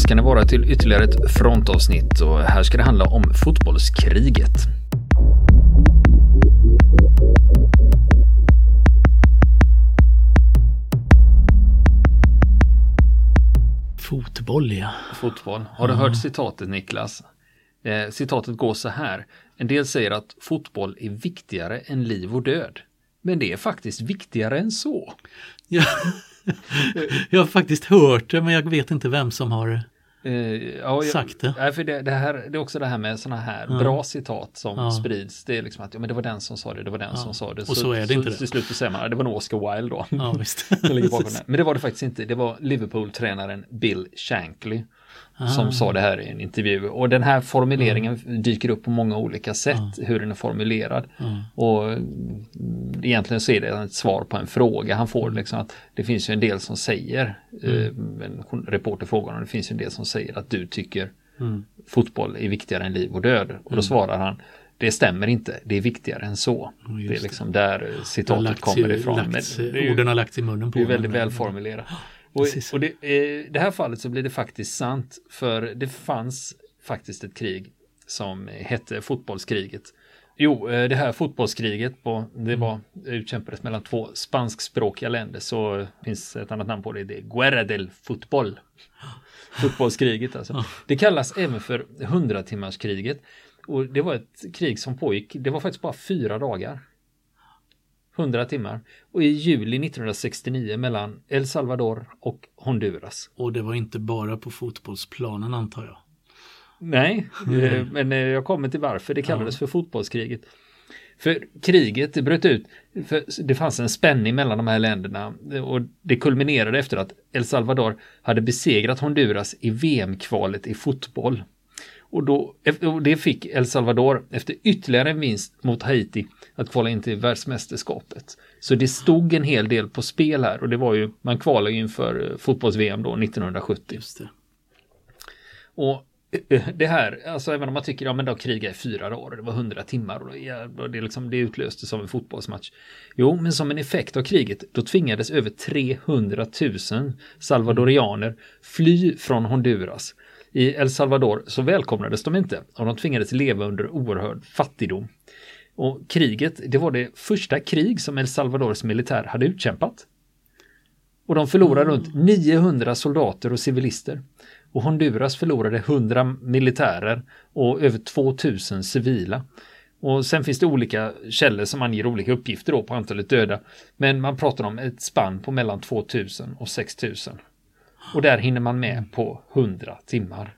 ska ni vara till ytterligare ett frontavsnitt och här ska det handla om fotbollskriget. Fotboll ja. Fotboll. Har du hört citatet Niklas? Eh, citatet går så här. En del säger att fotboll är viktigare än liv och död. Men det är faktiskt viktigare än så. Ja. Jag har faktiskt hört det men jag vet inte vem som har Eh, ja, sagt det. Nej, för det, det, här, det är också det här med sådana här Ja. bra citat som Ja. sprids. Det är liksom att ja, men det var den som sa det, det var den som sa det. Och så är det inte det. Till slut så säger man att det var nog Oscar Wilde då. Ja visst. Men det var det faktiskt inte. Det var Liverpool-tränaren Bill Shankly som Ah. sa det här i en intervju. Och den här formuleringen dyker upp på många olika sätt, hur den är formulerad. Och mm, egentligen så är det ett svar på en fråga han får. Liksom att det finns ju en del som säger, eh, en reporter frågar honom, det finns ju en del som säger att du tycker fotboll är viktigare än liv och död. Och då svarar han, det stämmer inte, det är viktigare än så. just det är liksom där har citatet kommer ifrån. lagts- Men det är ju- orden har lagts i munnen på det är väldigt honom. välformulerat. Och, och det, i det här fallet så blir det faktiskt sant. För det fanns faktiskt ett krig som hette fotbollskriget. Jo, eh, det här fotbollskriget på, det var, utkämpades mellan två spanskspråkiga länder. Så finns ett annat namn på det. Det är Guerra del Fotboll. Fotbollskriget alltså. Det kallas även för hundratimmarskriget. Och det var ett krig som pågick, det var faktiskt bara fyra dagar. 100 timmar. Och i juli 1969 mellan El Salvador och Honduras. Och det var inte bara på fotbollsplanen antar jag. Nej, eh, men eh, jag kommer till varför det kallades för fotbollskriget. För kriget det bröt ut, det fanns en spänning mellan de här länderna och det kulminerade efter att El Salvador hade besegrat Honduras i VM-kvalet i fotboll. Och, då, och det fick El Salvador efter ytterligare en vinst mot Haiti att kvala in till världsmästerskapet. Så det stod en hel del på spel här och det var ju, man kvalade inför eh, fotbolls-VM då 1970. Just det. Och eh, det här, alltså även om man tycker, ja men då kriga i fyra dagar, det var hundra timmar och det, liksom, det utlöstes som en fotbollsmatch. Jo, men som en effekt av kriget, då tvingades över 300 000 salvadorianer fly från Honduras. I El Salvador så välkomnades de inte och de tvingades leva under oerhörd fattigdom. Och kriget, det var det första krig som El Salvadors militär hade utkämpat. Och de förlorade runt 900 soldater och civilister. Och Honduras förlorade 100 militärer och över 2000 civila. Och sen finns det olika källor som anger olika uppgifter då på antalet döda. Men man pratar om ett spann på mellan 2000 och 6000. Och där hinner man med på 100 timmar.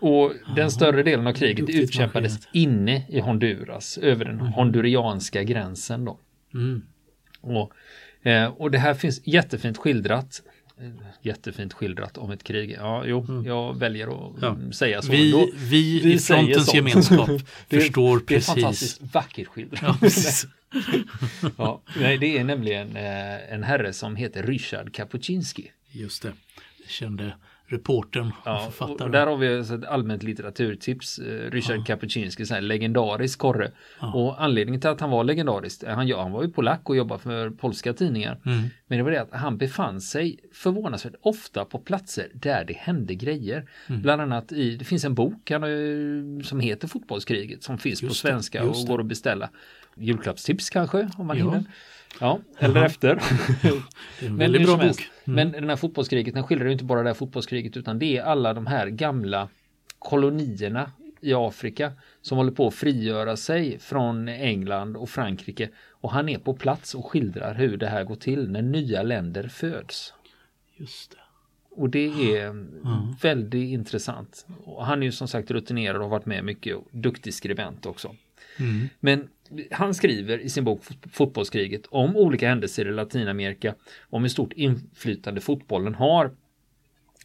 Och den större delen av kriget duktigt utkämpades marscherat. inne i Honduras, över den hondurianska gränsen då. Mm. Och, eh, och det här finns jättefint skildrat. Eh, Jättefint skildrat om ett krig. Ja, jo, jag väljer att Ja. mm, säga så. Vi, Då- vi, vi i frontens gemenskap det, är- förstår Det är precis. fantastiskt vackert skildrat. Ja, precis. ja, nej, det är nämligen eh, en herre som heter Ryszard Kapuscinski. Just det. Det kände reportern Ja, och författaren. och där har vi ett allmänt litteraturtips. Eh, Ryszard Kapuscinski, så här legendarisk korre. Och anledningen till att han var legendarisk, eh, han, ja, han var ju polack och jobbade för polska tidningar. Mm. Men det var det att han befann sig förvånansvärt ofta på platser där det hände grejer. Mm. Bland annat i, det finns en bok han, som heter Fotbollskriget som finns på Just det, svenska just och det. går att beställa. Julklappstips kanske om man Ja. hinner. Ja, eller efter. Det är en Men bra bok. Mm. Men den här fotbollskriget, den skildrar ju inte bara det här fotbollskriget utan det är alla de här gamla kolonierna i Afrika som håller på att frigöra sig från England och Frankrike. Och han är på plats och skildrar hur det här går till när nya länder föds. Just det. Och det är väldigt intressant. Och han är ju som sagt rutinerad och har varit med mycket och duktig skribent också. Mm. Men han skriver i sin bok Fotbollskriget om olika händelser i Latinamerika, om hur stort inflytande fotbollen har.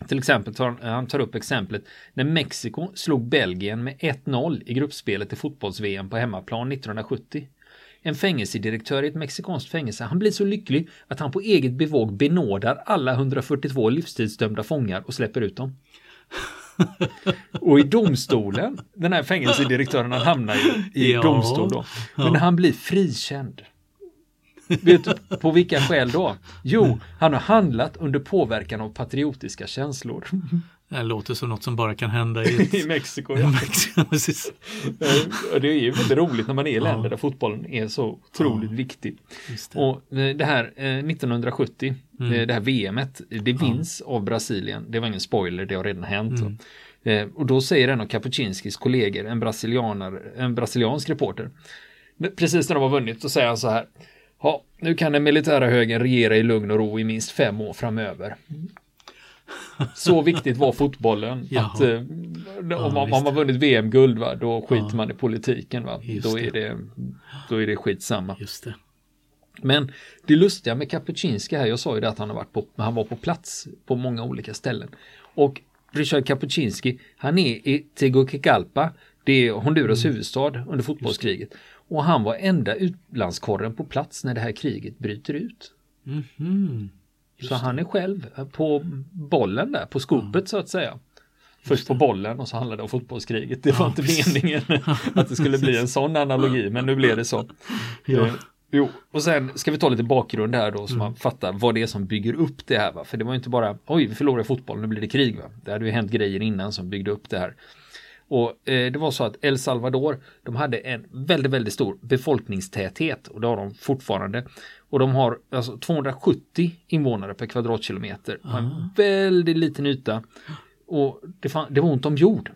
Till exempel tar han tar upp exemplet när Mexiko slog Belgien med 1-0 i gruppspelet i fotbolls-VM på hemmaplan 1970. En fängelsedirektör i ett mexikanskt fängelse, han blir så lycklig att han på eget bevåg benådar alla 142 livstidsdömda fångar och släpper ut dem. Och i domstolen, den här fängelsedirektören han hamnar ju i Ja. domstol då. Men han blir frikänd. Vet du på vilka skäl då? Jo, han har handlat under påverkan av patriotiska känslor. Det låter som något som bara kan hända i, I Mexiko. Ja. Mexiko precis. det är ju väldigt roligt när man är i länder där fotbollen är så otroligt ja. viktig. Det. Och eh, det här 1970, mm. Eh, det här VMet, det vinns ja. av Brasilien. Det var ingen spoiler, det har redan hänt. Mm. Eh, och då säger en av Kapuscinskis kollegor, en, en brasiliansk reporter, precis när de har vunnit, så säger han så här. Ja, nu kan den militära högern regera i lugn och ro i minst fem år framöver. Så viktigt var fotbollen. att, eh, om, ja, man, om man vunnit VM-guld, va, då skiter ja. man i politiken. Va? Då, är det, då är det skitsamma. Just det. Men det lustiga med Kapuscinski här, jag sa ju det att han, har varit på, han var på plats på många olika ställen. Och Richard Kapuscinski, han är i Tegucigalpa, det är Honduras mm. huvudstad under fotbollskriget. Och han var enda utlandskorren på plats när det här kriget bryter ut. Mm. Så han är själv på bollen där, på skopet så att säga. Först på bollen och så handlade det om fotbollskriget. Det var ja, inte precis. meningen att det skulle bli en sån analogi, men nu blev det så. Ja. Eh, jo, och sen ska vi ta lite bakgrund här då så mm. man fattar vad det är som bygger upp det här. Va? För det var inte bara, oj, vi förlorade fotbollen, nu blir det krig. Va? Det hade ju hänt grejer innan som byggde upp det här. Och eh, det var så att El Salvador, de hade en väldigt, väldigt stor befolkningstäthet och det har de fortfarande. Och de har alltså 270 invånare per kvadratkilometer. På en väldigt liten yta. Och det, fann, det var ont om jord.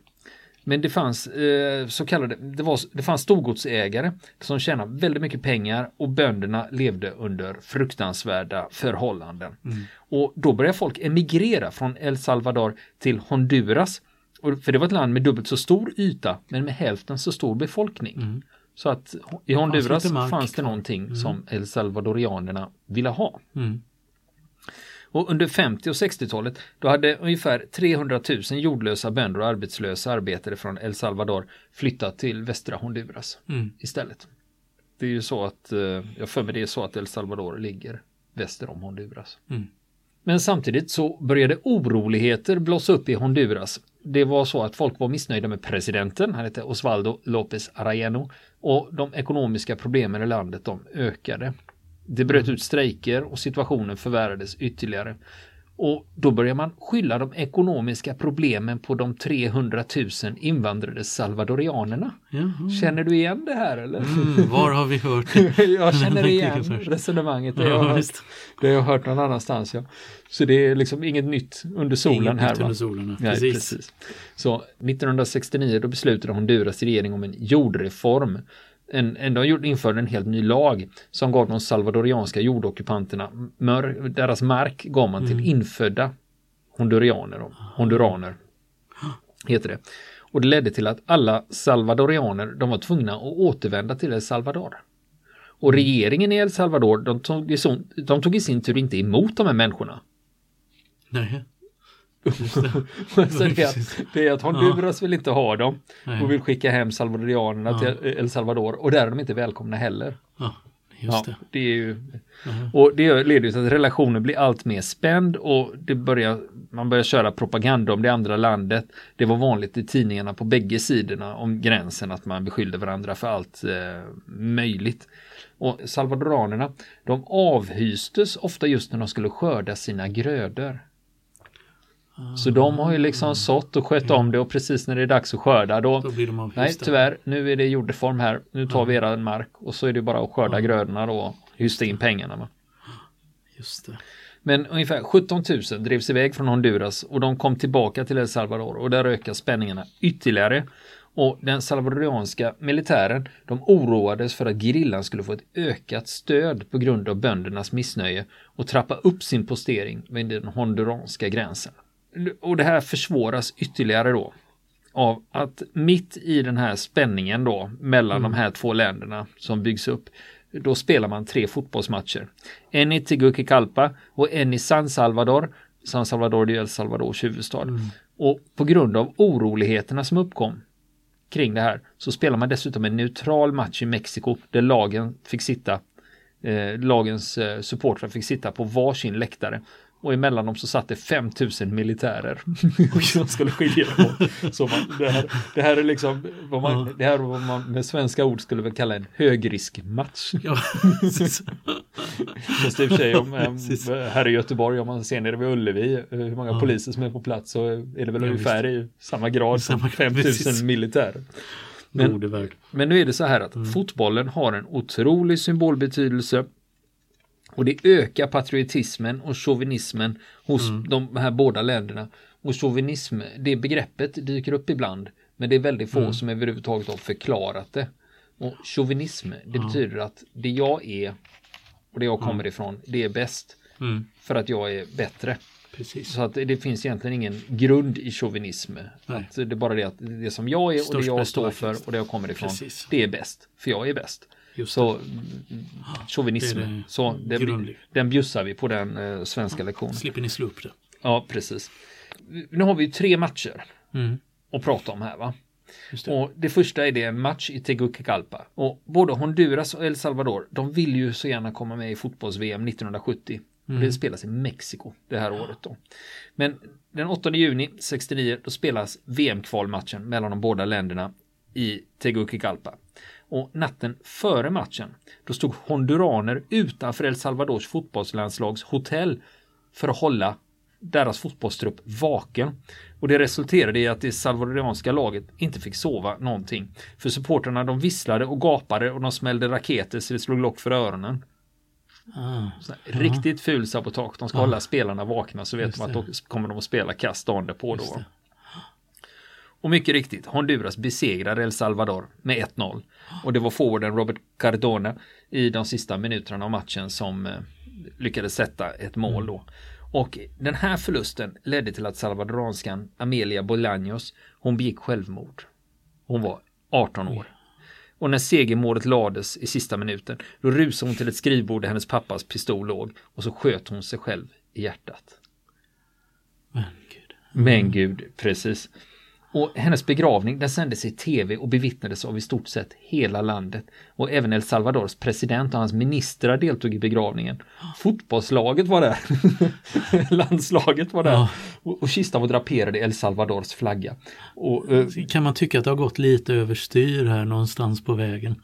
Men det fanns eh, så kallade, det, var, det fanns storgodsägare som tjänade väldigt mycket pengar och bönderna levde under fruktansvärda förhållanden. Mm. Och då började folk emigrera från El Salvador till Honduras. För det var ett land med dubbelt så stor yta men med hälften så stor befolkning. Mm. Så att i Honduras fanns, fanns det någonting mm. som El Salvadorianerna ville ha. Mm. Och under 50 och 60-talet då hade ungefär 300 000 jordlösa bönder och arbetslösa arbetare från El Salvador flyttat till västra Honduras mm. istället. Det är ju så att, eh, jag för mig det är så att El Salvador ligger väster om Honduras. Mm. Men samtidigt så började oroligheter blossa upp i Honduras. Det var så att folk var missnöjda med presidenten, han hette Osvaldo López Arellano och de ekonomiska problemen i landet de ökade. Det bröt mm. ut strejker och situationen förvärrades ytterligare. Och då börjar man skylla de ekonomiska problemen på de 300 000 invandrade salvadorianerna. Jaha. Känner du igen det här eller? Mm, var har vi hört det? jag känner igen resonemanget. Det, ja, jag hört, det har jag hört någon annanstans. Ja. Så det är liksom inget nytt under solen inget här. Nytt under solen, ja, precis. precis. Så 1969 då beslutade Honduras regering om en jordreform en, en, de införde en helt ny lag som gav de salvadorianska jordockupanterna mör, deras mark gav man till mm. infödda hondurianer. Honduraner heter det. Och det ledde till att alla salvadorianer de var tvungna att återvända till El Salvador. Och mm. regeringen i El Salvador de tog, i, de tog i sin tur inte emot de här människorna. Nej. Så det, är att, det är att Honduras ja. vill inte ha dem Nej. och vill skicka hem salvadorianerna ja. till El Salvador och där är de inte välkomna heller. Ja, just det. det är ju, Och det leder till att relationen blir allt mer spänd och det börjar, man börjar köra propaganda om det andra landet. Det var vanligt i tidningarna på bägge sidorna om gränsen att man beskyllde varandra för allt eh, möjligt. Och salvadoranerna, de avhystes ofta just när de skulle skörda sina grödor. Så de har ju liksom sått och skött om det och precis när det är dags att skörda då, då blir de nej tyvärr, nu är det jordreform här, nu tar vi eran mark och så är det bara att skörda ja. grödorna då och hysta in pengarna. Va? Just det. Men ungefär 17 000 drevs iväg från Honduras och de kom tillbaka till El Salvador och där ökar spänningarna ytterligare. Och den salvadorianska militären de oroades för att gerillan skulle få ett ökat stöd på grund av böndernas missnöje och trappa upp sin postering vid den honduranska gränsen och det här försvåras ytterligare då av att mitt i den här spänningen då mellan mm. de här två länderna som byggs upp då spelar man tre fotbollsmatcher. En i Tegucigalpa och en i San Salvador. San Salvador är El Salvadors huvudstad. Mm. Och på grund av oroligheterna som uppkom kring det här så spelar man dessutom en neutral match i Mexiko där lagen fick sitta eh, lagens eh, supportrar fick sitta på varsin läktare Och emellan dem så satt det 5000 militärer. som skulle skilja dem Så man, det, här, det här är liksom vad man, det här vad man med svenska ord skulle väl kalla en högriskmatch. Ja, Fast i och för sig om, här i Göteborg om man ser nere vid Ullevi eh, hur många ja. poliser som är på plats så är det väl ja, ungefär i samma grad som 5000 militärer. Men, men nu är det så här att mm. fotbollen har en otrolig symbolbetydelse och det ökar patriotismen och chauvinismen hos mm. de här båda länderna. Och chauvinism, det begreppet dyker upp ibland. Men det är väldigt få mm. som överhuvudtaget har förklarat det. Och chauvinism, det mm. betyder att det jag är och det jag kommer mm. ifrån, det är bäst. Mm. För att jag är bättre. Precis. Så att det finns egentligen ingen grund i chauvinism. Att det är bara det att det som jag är och Störst det jag står för och det jag kommer ifrån, Precis. det är bäst. För jag är bäst. Just så chauvinism, det det så det, den bjussar vi på den eh, svenska lektionen. Slipper ni slå upp det. Ja, precis. Nu har vi tre matcher mm. att prata om här va. Det. Och det första är det en match i Tegucigalpa. Och både Honduras och El Salvador, de vill ju så gärna komma med i fotbolls-VM 1970. Mm. Det spelas i Mexiko det här året då. Men den 8 juni 69 då spelas VM-kvalmatchen mellan de båda länderna i Tegucigalpa. Och natten före matchen, då stod honduraner utanför El Salvadors fotbollslandslags hotell för att hålla deras fotbollstrupp vaken. Och det resulterade i att det salvadorianska laget inte fick sova någonting. För supporterna de visslade och gapade och de smällde raketer så det slog lock för öronen. Ah, riktigt ful sabotage. De ska ah, hålla spelarna vakna så vet de att då kommer de att spela kast dagen på då. Och mycket riktigt, Honduras besegrar El Salvador med 1-0. Och det var forwarden Robert Cardona i de sista minuterna av matchen som eh, lyckades sätta ett mål då. Och den här förlusten ledde till att salvadoranskan Amelia Bolaños, hon begick självmord. Hon var 18 år. Och när segermålet lades i sista minuten, då rusade hon till ett skrivbord där hennes pappas pistol låg och så sköt hon sig själv i hjärtat. Men gud. Men gud, precis. Och hennes begravning den sändes i tv och bevittnades av i stort sett hela landet. Och även El Salvadors president och hans ministrar deltog i begravningen. Fotbollslaget var där. Landslaget var där. Ja. Och, och kistan var draperad i El Salvadors flagga. Och, uh, kan man tycka att det har gått lite överstyr här någonstans på vägen?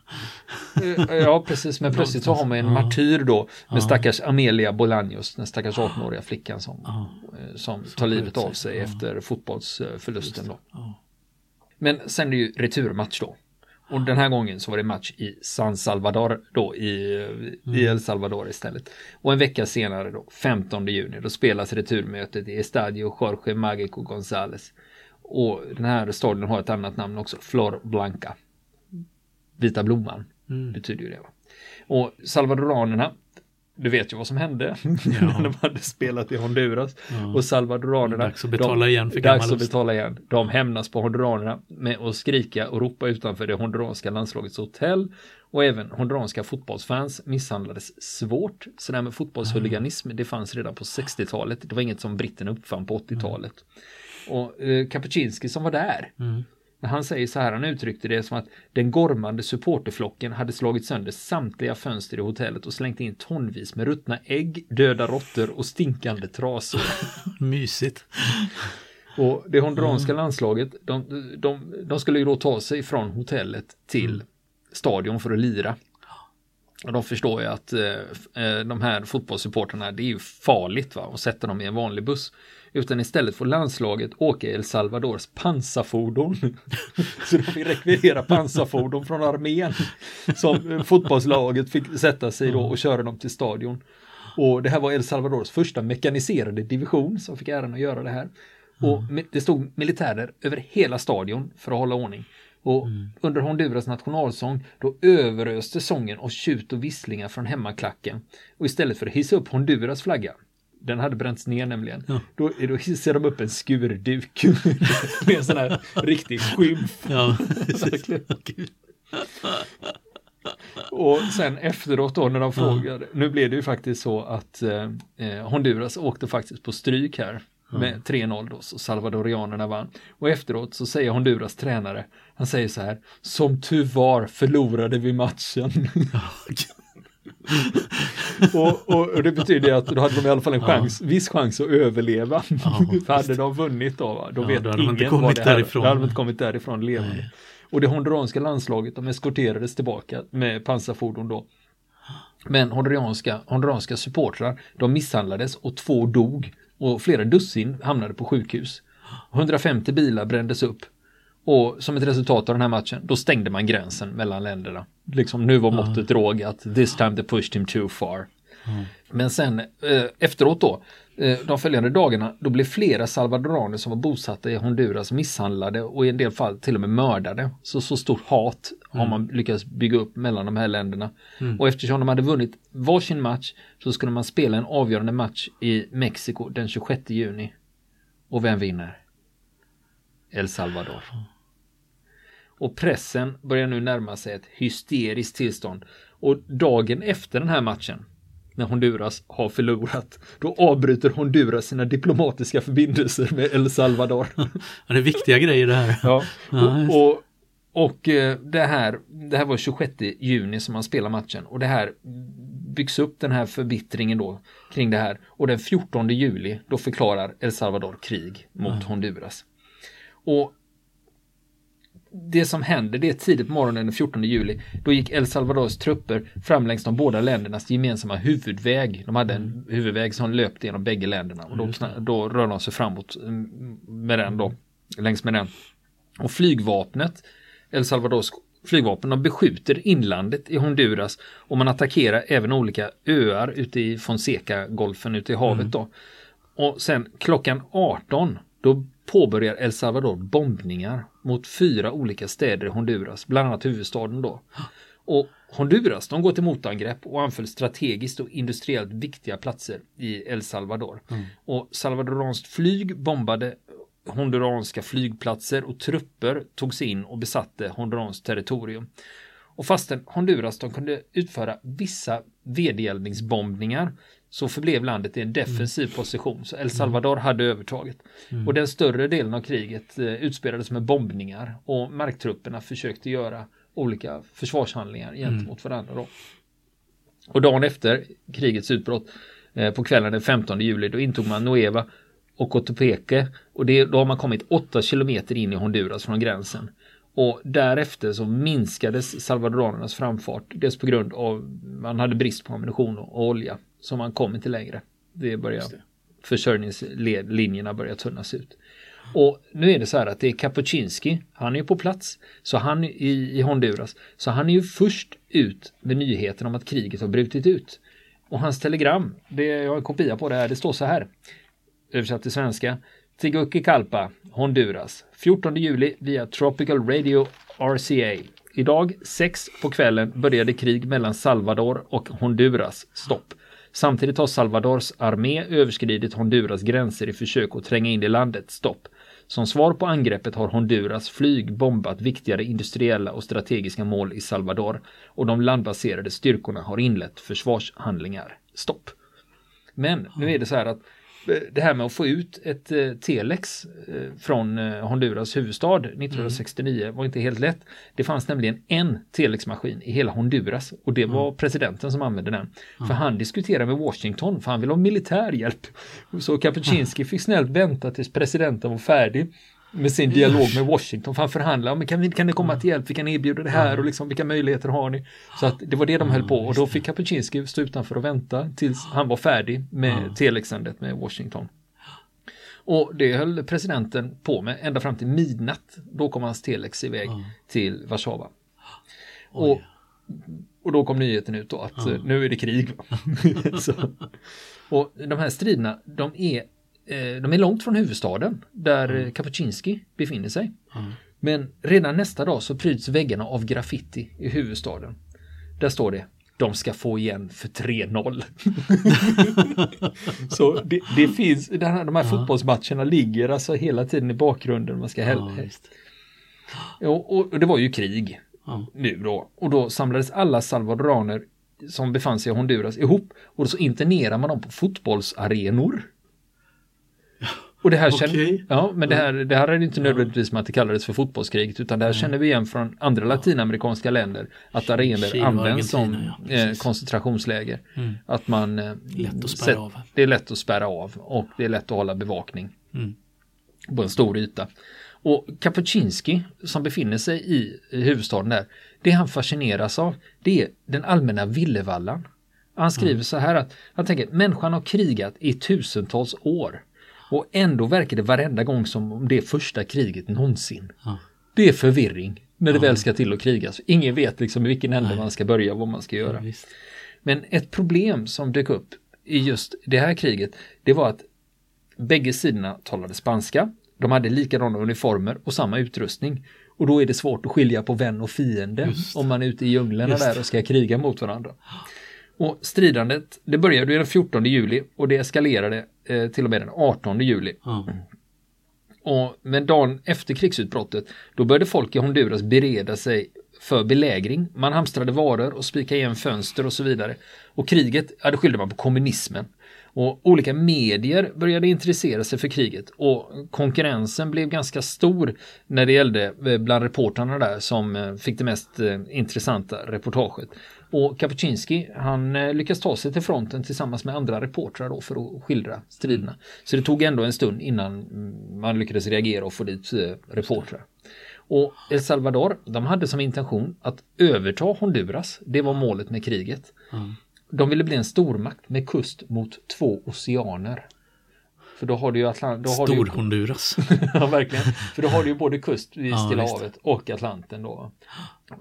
uh, ja, precis. Men plötsligt så har man en ja. martyr då med ja. stackars Amelia Bolaños, den stackars 18-åriga flickan som, ja. som tar livet av sig efter fotbollsförlusten. Då. Men sen är det ju returmatch då. Och den här gången så var det match i San Salvador då i, mm. i El Salvador istället. Och en vecka senare då, 15 juni, då spelas returmötet i Estadio Jorge Magico González. Och den här stadion har ett annat namn också, Flor Blanca. Vita blomman mm. betyder ju det. Va? Och salvadoranerna du vet ju vad som hände när de hade spelat i Honduras. Ja. Och salvadoranerna. Dags att betala de, igen för Dags att betala igen. De hämnas på honduranerna med att skrika och ropa utanför det honduranska landslagets hotell. Och även honduranska fotbollsfans misshandlades svårt. Så det här med fotbollshuliganism, det fanns redan på 60-talet. Det var inget som britterna uppfann på 80-talet. Mm. Och eh, Kapuscinski som var där, mm. Han säger så här, han uttryckte det som att den gormande supporterflocken hade slagit sönder samtliga fönster i hotellet och slängt in tonvis med ruttna ägg, döda råttor och stinkande trasor. Mysigt. Och det honduranska mm. landslaget, de, de, de, skulle ju då ta sig från hotellet till mm. stadion för att lira. Och de förstår ju att eh, eh de här fotbollssupportrarna, det är ju farligt va, att sätta dem i en vanlig buss. Utan istället får landslaget åka El Salvadors pansarfordon. Så de fick rekvirera pansarfordon från armén. Som fotbollslaget fick sätta sig då och köra dem till stadion. Och det här var El Salvadors första mekaniserade division som fick äran att göra det här. Och det stod militärer över hela stadion för att hålla ordning. Och mm. under Honduras nationalsång då överöste sången och tjut och visslingar från hemmaklacken. Och istället för att hissa upp Honduras flagga den hade bränts ner nämligen. Ja. Då, då hissar de upp en skurduk med en sån här riktig skymf. Ja, Och sen efteråt då när de frågade, ja. nu blev det ju faktiskt så att eh, eh Honduras åkte faktiskt på stryk här med 3-0 då, så salvadorianerna vann. Och efteråt så säger Honduras tränare, han säger så här, som tur var förlorade vi matchen. och, och, och, det betyder att då hade de i alla fall en chans, ja. viss chans att överleva. Ja, För hade de vunnit då, va, då ja, vet då ingen inte kommit det här, därifrån. Då hade de inte kommit därifrån levande. Nej. Och det honduranska landslaget, de eskorterades tillbaka med pansarfordon då. Men honduranska, honduranska supportrar, de misshandlades och två dog. Och flera dussin hamnade på sjukhus. 150 bilar brändes upp. Och som ett resultat av den här matchen, då stängde man gränsen mellan länderna. Liksom nu var måttet rågat, this time they pushed him too far. Mm. Men sen eh, efteråt då, eh, de följande dagarna, då blev flera salvadoraner som var bosatta i Honduras misshandlade och i en del fall till och med mördade. Så så stort hat mm. har man lyckats bygga upp mellan de här länderna. Mm. Och eftersom de hade vunnit varsin match så skulle man spela en avgörande match i Mexiko den 26 juni. Och vem vinner? El Salvador. Och pressen börjar nu närma sig ett hysteriskt tillstånd. Och dagen efter den här matchen när Honduras har förlorat. Då avbryter Honduras sina diplomatiska förbindelser med El Salvador. Ja, det är viktiga grejer det här. Ja, och, och, och eh, det, här, det här var 26 juni som man spelar matchen och det här byggs upp den här förbittringen då kring det här och den 14 juli då förklarar El Salvador krig mot ja. Honduras. Och det som händer, det är tidigt på morgonen den 14 juli. Då gick El Salvadors trupper fram längs de båda ländernas gemensamma huvudväg. De hade en mm. huvudväg som löpte genom bägge länderna och då, då rörde de sig framåt mm, med den då, längs med den. Och flygvapnet, El Salvadors flygvapen, de beskjuter inlandet i Honduras och man attackerar även olika öar ute i Fonseca-golfen ute i havet mm. då. Och sen klockan 18 då påbörjar El Salvador bombningar mot fyra olika städer i Honduras, bland annat huvudstaden då. Och Honduras, de går till motangrepp och anföll strategiskt och industriellt viktiga platser i El Salvador. Mm. Och salvadoranskt flyg bombade honduranska flygplatser och trupper tog sig in och besatte honduranskt territorium. Och fastän Honduras de kunde utföra vissa vedergällningsbombningar så förblev landet i en defensiv mm. position. Så El Salvador mm. hade övertaget. Mm. Och den större delen av kriget eh, utspelades med bombningar och marktrupperna försökte göra olika försvarshandlingar gentemot mm. varandra. Då. Och dagen efter krigets utbrott eh, på kvällen den 15 juli då intog man Nueva och Cotopeque och det, då har man kommit 8 kilometer in i Honduras från gränsen. Och därefter så minskades salvadoranernas framfart. Dels på grund av man hade brist på ammunition och olja. Så man kom inte längre. Det börjar, det. försörjningslinjerna börjar tunnas ut. Och nu är det så här att det är Kapuscinski, han är ju på plats, så han i, i Honduras, så han är ju först ut med nyheten om att kriget har brutit ut. Och hans telegram, det, jag har en kopia på det här, det står så här, översatt till svenska. Tegucigalpa, Honduras, 14 juli via Tropical Radio RCA. Idag, 6 på kvällen, började krig mellan Salvador och Honduras. Stopp. Samtidigt har Salvadors armé överskridit Honduras gränser i försök att tränga in i landet. Stopp. Som svar på angreppet har Honduras flyg bombat viktigare industriella och strategiska mål i Salvador och de landbaserade styrkorna har inlett försvarshandlingar. Stopp. Men nu är det så här att det här med att få ut ett eh, telex eh, från eh, Honduras huvudstad 1969 mm. var inte helt lätt. Det fanns nämligen en telexmaskin i hela Honduras och det var mm. presidenten som använde den. Mm. För han diskuterade med Washington för han ville ha militär hjälp. Så Kapuscinski fick snällt vänta tills presidenten var färdig med sin dialog med Washington. För han förhandlade, men kan, vi, kan ni komma till hjälp? Vi kan erbjuda det här och liksom, vilka möjligheter har ni? Så att det var det de höll på och då fick Kapuscinski stå utanför och vänta tills han var färdig med telexandet med Washington. Och det höll presidenten på med ända fram till midnatt. Då kom hans telex iväg till Warszawa. Och, och då kom nyheten ut då att nu är det krig. Och de här striderna, de är Eh, de är långt från huvudstaden där mm. Kapuscinski befinner sig. Mm. Men redan nästa dag så pryds väggarna av graffiti i huvudstaden. Där står det de ska få igen för 3-0. så det, det, finns, de här, de här ja. fotbollsmatcherna ligger alltså hela tiden i bakgrunden. Man ska ja, och, och, det var ju krig ja. nu då. Och då samlades alla salvadoraner som befann sig i Honduras ihop och så internerar man dem på fotbollsarenor. Och det här Okej. känner, ja, men det här, det här är inte nödvändigtvis med att det kallades för fotbollskriget, utan det här känner vi igen från andra latinamerikanska länder, att arenor används som ja, eh, koncentrationsläger. Att man... Eh, Lätt att spärra av. Det är lätt att spärra av och det är lätt att hålla bevakning Mm. på en stor yta. Och Kapuscinski som befinner sig i huvudstaden där, det han fascineras av, det är den allmänna villevallan. Han skriver Mm. så här att, han tänker, människan har krigat i tusentals år och ändå verkar det varenda gång som om det är första kriget någonsin. Ja. Det är förvirring när det väl ska till att krigas. Ingen vet liksom i vilken ände man ska börja och vad man ska göra. Visst. Men ett problem som dök upp i just det här kriget, det var att bägge sidorna talade spanska. De hade likadana uniformer och samma utrustning. Och då är det svårt att skilja på vän och fiende om man är ute i djunglerna där och ska kriga mot varandra. Och stridandet, det började ju den 14 juli och det eskalerade eh, till och med den 18 juli. Ja. Och, men dagen efter krigsutbrottet, då började folk i Honduras bereda sig för belägring. Man hamstrade varor och spikade igen fönster och så vidare. Och kriget, ja, det skyllde man på kommunismen. Och olika medier började intressera sig för kriget och konkurrensen blev ganska stor när det gällde eh, bland reportrarna där som eh, fick det mest eh, intressanta reportaget. Och Kapuscinski han lyckas ta sig till fronten tillsammans med andra reportrar då för att skildra striderna. Så det tog ändå en stund innan mm, man lyckades reagera och få dit reportrar. Och El Salvador, de hade som intention att överta Honduras. Det var målet med kriget. Mm. De ville bli en stormakt med kust mot två oceaner. För då har du ju Atlant... Då har du ju... Stor-Honduras. ja, verkligen. För då har du ju både kust Ja, Stilla visst. havet och Atlanten då.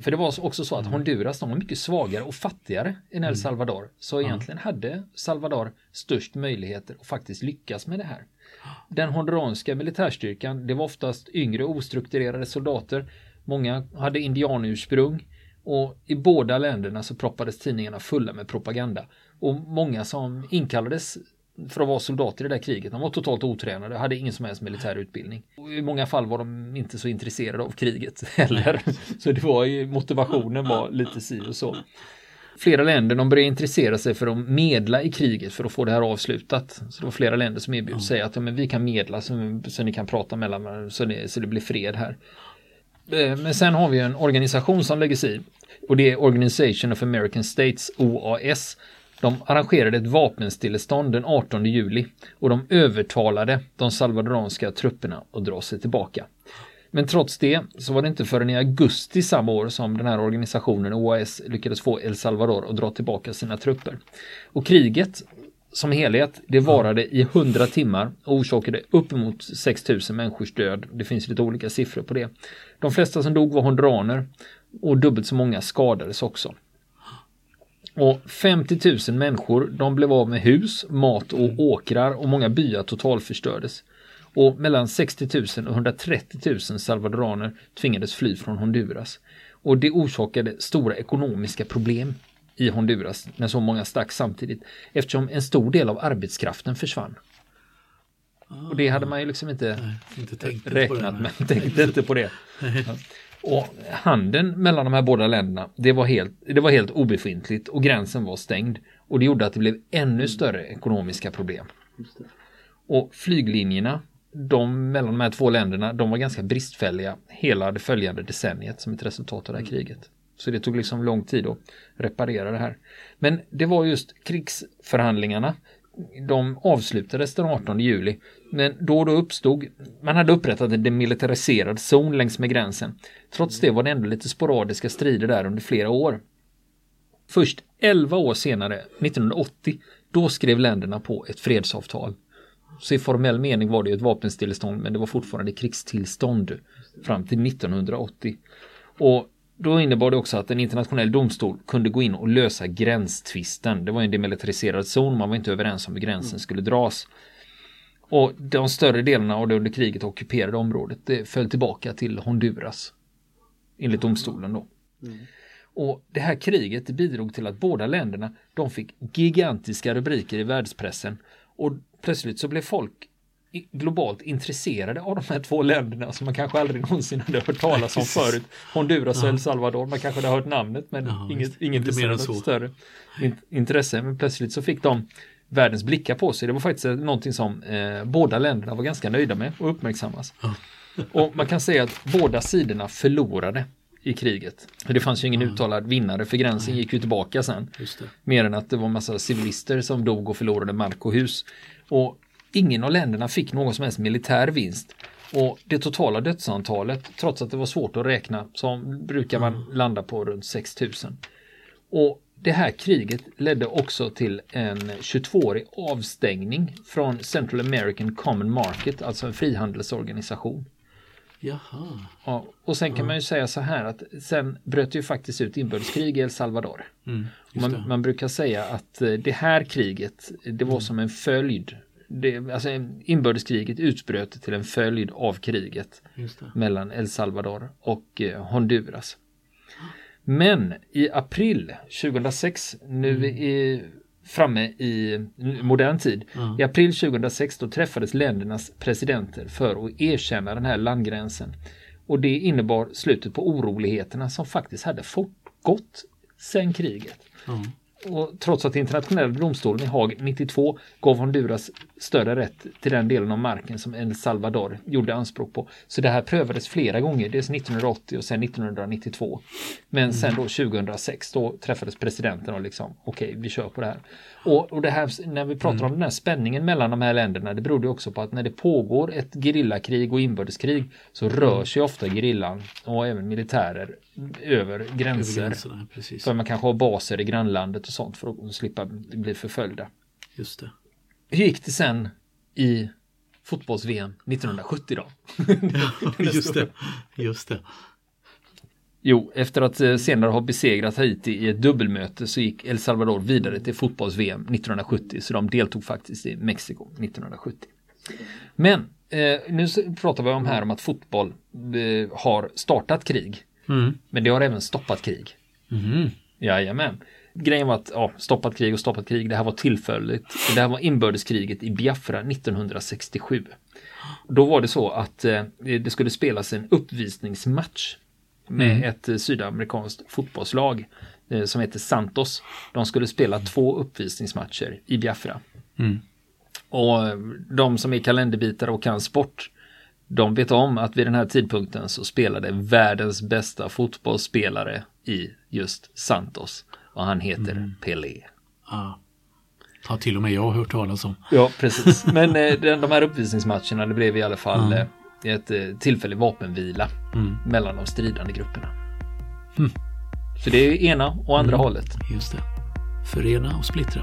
För det var också så att Honduras, de var mycket svagare och fattigare än Mm. El Salvador. Så egentligen hade Salvador störst möjligheter att faktiskt lyckas med det här. Den honduranska militärstyrkan, det var oftast yngre ostrukturerade soldater. Många hade indianursprung. Och i båda länderna så proppades tidningarna fulla med propaganda. Och många som inkallades för att vara soldater i det där kriget, de var totalt otränade, hade ingen som helst militär utbildning. Och I många fall var de inte så intresserade av kriget heller. Så det var ju, motivationen var lite si och så. Flera länder de började intressera sig för att medla i kriget för att få det här avslutat. Så det var flera länder som erbjöd sig att ja, men vi kan medla så, så ni kan prata mellan så det, så det blir fred här. Eh, Men sen har vi en organisation som lägger sig i och det är Organization of American States, OAS. De arrangerade ett vapenstillestånd den 18 juli och de övertalade de salvadoranska trupperna att dra sig tillbaka. Men trots det så var det inte förrän i augusti samma år som den här organisationen OAS lyckades få El Salvador att dra tillbaka sina trupper. Och kriget som helhet, det varade i 100 timmar och orsakade uppemot 6000 människors död. Det finns lite olika siffror på det. De flesta som dog var honduraner och dubbelt så många skadades också. Och 50 000 människor, de blev av med hus, mat och åkrar och många byar totalförstördes. Och mellan 60 000 och 130 000 salvadoraner tvingades fly från Honduras. Och det orsakade stora ekonomiska problem i Honduras när så många stack samtidigt eftersom en stor del av arbetskraften försvann. Och det hade man ju liksom inte Nej, inte räknat med, tänkte inte på det. Ja. Och handeln mellan de här båda länderna, det var, helt, det var helt obefintligt och gränsen var stängd. Och det gjorde att det blev ännu större ekonomiska problem. Och flyglinjerna, de mellan de här två länderna, de var ganska bristfälliga hela det följande decenniet som ett resultat av det här kriget. Så det tog liksom lång tid att reparera det här. Men det var just krigsförhandlingarna. De avslutades den 18 juli. Men då och då uppstod, man hade upprättat en demilitariserad zon längs med gränsen. Trots det var det ändå lite sporadiska strider där under flera år. Först 11 år senare, 1980, då skrev länderna på ett fredsavtal. Så i formell mening var det ju ett vapenstillestånd men det var fortfarande krigstillstånd fram till 1980. Och då innebar det också att en internationell domstol kunde gå in och lösa gränstvisten. Det var en demilitariserad zon, man var inte överens om hur gränsen skulle dras. Och de större delarna av det under kriget ockuperade området det föll tillbaka till Honduras. Enligt domstolen då. Och det här kriget bidrog till att båda länderna de fick gigantiska rubriker i världspressen. Och plötsligt så blev folk globalt intresserade av de här två länderna som man kanske aldrig någonsin hade hört talas om förut. Honduras och Ja. El Salvador, man kanske hade hört namnet men Ja, inget, inget Inte mer större, större in- intresse. Men plötsligt så fick de världens blickar på sig. Det var faktiskt någonting som eh, båda länderna var ganska nöjda med och uppmärksammas. och man kan säga att båda sidorna förlorade i kriget. Det fanns ju ingen mm. uttalad vinnare för gränsen gick ju tillbaka sen. Mer än att det var massa civilister som dog och förlorade mark och hus. Och ingen av länderna fick någon som helst militär vinst. Och det totala dödsantalet, trots att det var svårt att räkna, så brukar man mm. landa på runt 6000. Och det här kriget ledde också till en 22-årig avstängning från Central American Common Market, alltså en frihandelsorganisation. Jaha. Ja, och sen kan ja. man ju säga så här att sen bröt det ju faktiskt ut inbördeskrig i El Salvador. Mm, man, man, brukar säga att eh, det här kriget, det var mm. som en följd. Det, alltså inbördeskriget utbröt till en följd av kriget mellan El Salvador och eh, Honduras. Men i april 2006, nu mm. är framme i modern tid. Mm. I april 2006 då träffades ländernas presidenter för att erkänna den här landgränsen. Och det innebar slutet på oroligheterna som faktiskt hade fortgått sedan kriget. Mm. Och trots att internationella domstolen i Haag 92 gav Honduras större rätt till den delen av marken som El Salvador gjorde anspråk på. Så det här prövades flera gånger, dels 1980 och sen 1992. Men sen då 2006 då träffades presidenten och liksom okej, okay, vi kör på det här. Och, och det här, när vi pratar mm. om den här spänningen mellan de här länderna, det berodde också på att när det pågår ett gerillakrig och inbördeskrig så rör sig ofta gerillan och även militärer över gränser. Över gränserna, för man kanske har baser i grannlandet och sånt för att slippa bli förföljda. Just det. Hur gick det sen i fotbolls-VM 1970 då? just det. Just det. Jo, efter att eh, senare ha besegrat Haiti i ett dubbelmöte så gick El Salvador vidare till fotbolls-VM 1970 så de deltog faktiskt i Mexiko 1970. Men eh, nu pratar vi om här om att fotboll eh, har startat krig. Mm. Men det har även stoppat krig. Mm. Jajamän. Grejen var att, ja, stoppat krig och stoppat krig, det här var tillfälligt. Det här var inbördeskriget i Biafra 1967. Då var det så att eh, det skulle spelas en uppvisningsmatch med mm. ett eh, sydamerikanskt fotbollslag eh, som heter Santos. De skulle spela två uppvisningsmatcher i Biafra. Mm. Och eh, de som är kalenderbitare och kan sport, de vet om att vid den här tidpunkten så spelade världens bästa fotbollsspelare i just Santos. Och han heter mm. Pelé. Ah. Har till och med jag hört talas om. Ja, precis. Men eh, de här uppvisningsmatcherna, det blev i alla fall mm ett eh, tillfällig vapenvila mm. mellan de stridande grupperna. Mm. Så det är ena och andra mm. hållet. Just det. Förena och splittra.